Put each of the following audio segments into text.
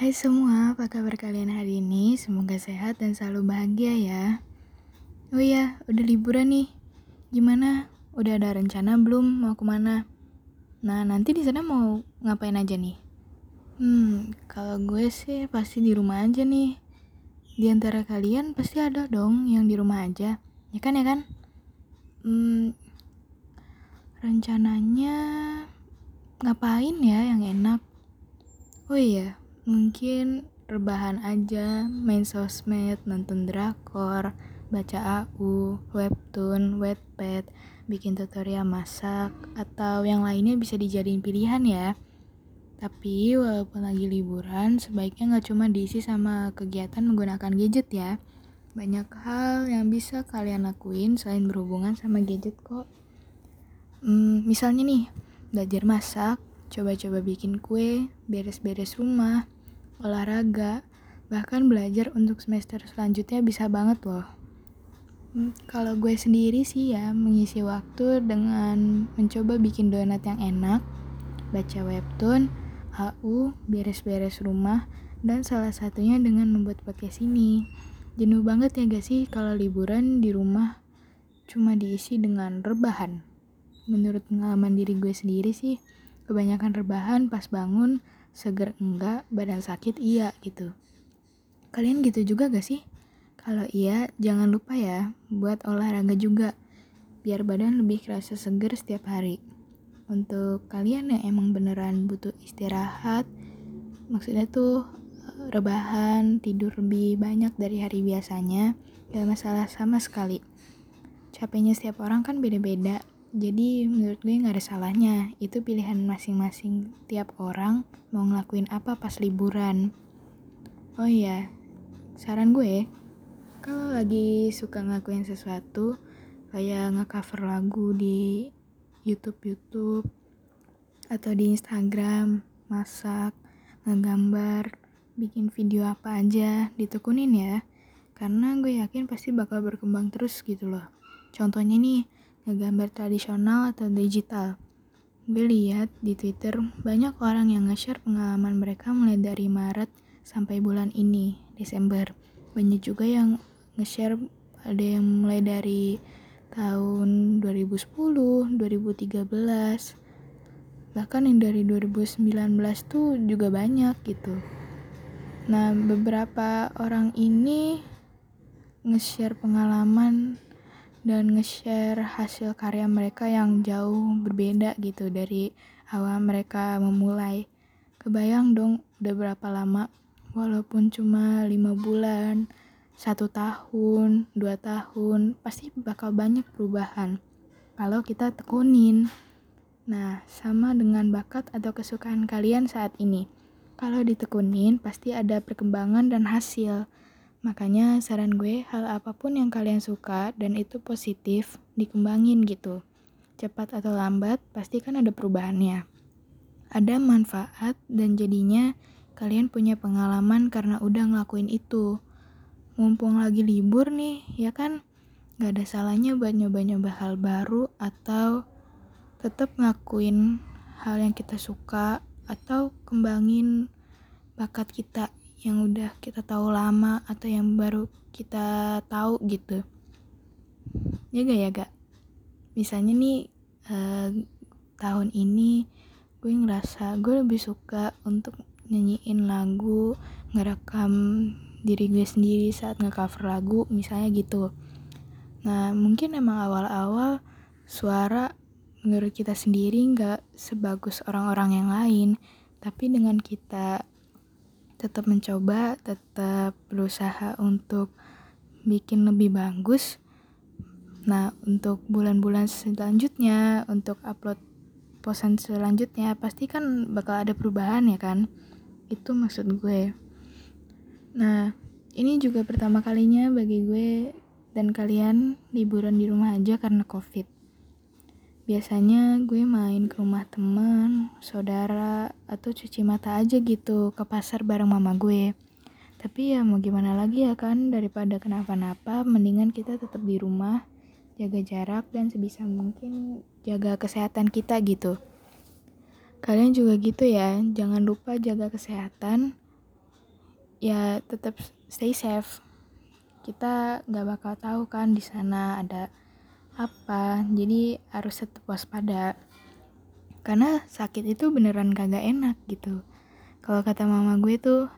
Hai semua, apa kabar kalian hari ini? Semoga sehat dan selalu bahagia ya. Oh iya, udah liburan nih. Gimana? Udah ada rencana belum mau ke mana? Nah, nanti di sana mau ngapain aja nih? Hmm, kalau gue sih pasti di rumah aja nih. Di antara kalian pasti ada dong yang di rumah aja. Ya kan ya kan? Hmm, rencananya ngapain ya yang enak? Oh iya, mungkin rebahan aja, main sosmed, nonton drakor, baca AU, webtoon, wetpad, bikin tutorial masak, atau yang lainnya bisa dijadiin pilihan ya. Tapi walaupun lagi liburan, sebaiknya nggak cuma diisi sama kegiatan menggunakan gadget ya. Banyak hal yang bisa kalian lakuin selain berhubungan sama gadget kok. Hmm, misalnya nih, belajar masak, coba-coba bikin kue, beres-beres rumah, olahraga, bahkan belajar untuk semester selanjutnya bisa banget loh. Hmm, kalau gue sendiri sih ya mengisi waktu dengan mencoba bikin donat yang enak, baca webtoon, HU, beres-beres rumah, dan salah satunya dengan membuat podcast ini. Jenuh banget ya gak sih kalau liburan di rumah cuma diisi dengan rebahan. Menurut pengalaman diri gue sendiri sih, kebanyakan rebahan pas bangun seger enggak badan sakit iya gitu. Kalian gitu juga gak sih? Kalau iya jangan lupa ya buat olahraga juga biar badan lebih kerasa seger setiap hari. Untuk kalian yang emang beneran butuh istirahat maksudnya tuh eh, rebahan tidur lebih banyak dari hari biasanya gak masalah sama sekali. Capeknya setiap orang kan beda-beda jadi menurut gue gak ada salahnya, itu pilihan masing-masing tiap orang mau ngelakuin apa pas liburan. Oh iya, saran gue, kalau lagi suka ngelakuin sesuatu, kayak nge-cover lagu di YouTube-YouTube, atau di Instagram, masak, ngegambar, bikin video apa aja, ditekunin ya. Karena gue yakin pasti bakal berkembang terus gitu loh. Contohnya nih, ngegambar tradisional atau digital. Gue lihat di Twitter banyak orang yang nge-share pengalaman mereka mulai dari Maret sampai bulan ini, Desember. Banyak juga yang nge-share ada yang mulai dari tahun 2010, 2013, bahkan yang dari 2019 tuh juga banyak gitu. Nah, beberapa orang ini nge-share pengalaman dan nge-share hasil karya mereka yang jauh berbeda gitu dari awal mereka memulai. Kebayang dong udah berapa lama, walaupun cuma lima bulan, satu tahun, dua tahun, pasti bakal banyak perubahan kalau kita tekunin. Nah, sama dengan bakat atau kesukaan kalian saat ini. Kalau ditekunin, pasti ada perkembangan dan hasil. Makanya saran gue hal apa pun yang kalian suka dan itu positif dikembangin gitu. Cepat atau lambat pasti kan ada perubahannya. Ada manfaat dan jadinya kalian punya pengalaman karena udah ngelakuin itu. Mumpung lagi libur nih, ya kan? Gak ada salahnya buat nyoba-nyoba hal baru atau tetap ngakuin hal yang kita suka atau kembangin bakat kita yang udah kita tahu lama atau yang baru kita tahu gitu. Ya gak ya gak misalnya nih uh, tahun ini gue ngerasa gue lebih suka untuk nyanyiin lagu ngerekam diri gue sendiri saat ngecover lagu misalnya gitu. Nah mungkin emang awal-awal suara menurut kita sendiri nggak sebagus orang-orang yang lain tapi dengan kita tetap mencoba, tetap berusaha untuk bikin lebih bagus. Nah, untuk bulan-bulan selanjutnya, untuk upload posan selanjutnya, pasti kan bakal ada perubahan ya kan? Itu maksud gue. Nah, ini juga pertama kalinya bagi gue dan kalian liburan di rumah aja karena COVID. Biasanya gue main ke rumah teman, saudara, atau cuci mata aja gitu ke pasar bareng mama gue. Tapi ya mau gimana lagi ya kan, daripada kenapa-napa, mendingan kita tetap di rumah, jaga jarak, dan sebisa mungkin jaga kesehatan kita gitu. Kalian juga gitu ya, jangan lupa jaga kesehatan, ya tetap stay safe kita nggak bakal tahu kan di sana ada apa? Jadi harus tetap waspada. Karena sakit itu beneran kagak enak gitu. Kalau kata mama gue tuh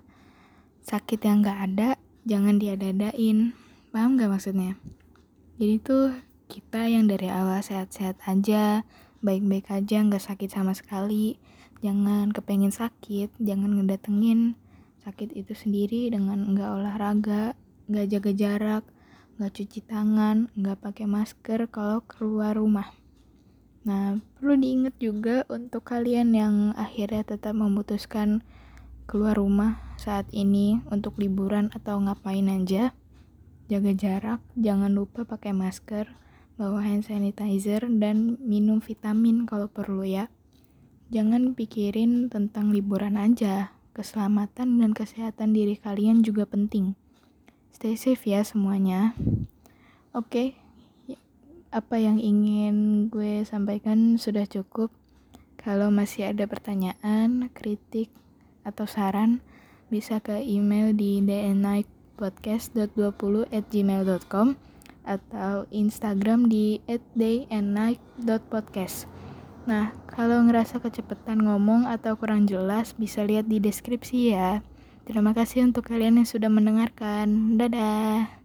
sakit yang nggak ada jangan diadadain paham gak maksudnya? Jadi tuh kita yang dari awal sehat-sehat aja baik-baik aja nggak sakit sama sekali. Jangan kepengen sakit jangan ngedatengin sakit itu sendiri dengan nggak olahraga nggak jaga jarak nggak cuci tangan nggak pakai masker kalau keluar rumah nah perlu diingat juga untuk kalian yang akhirnya tetap memutuskan keluar rumah saat ini untuk liburan atau ngapain aja jaga jarak jangan lupa pakai masker bawa hand sanitizer, dan minum vitamin kalau perlu ya. Jangan pikirin tentang liburan aja, keselamatan dan kesehatan diri kalian juga penting. Stay safe ya semuanya. Oke, okay. apa yang ingin gue sampaikan sudah cukup. Kalau masih ada pertanyaan, kritik, atau saran, bisa ke email di dnightpodcast.20 at atau Instagram di @dayandnight.podcast. Nah, kalau ngerasa kecepatan ngomong atau kurang jelas bisa lihat di deskripsi ya. Terima kasih untuk kalian yang sudah mendengarkan. Dadah.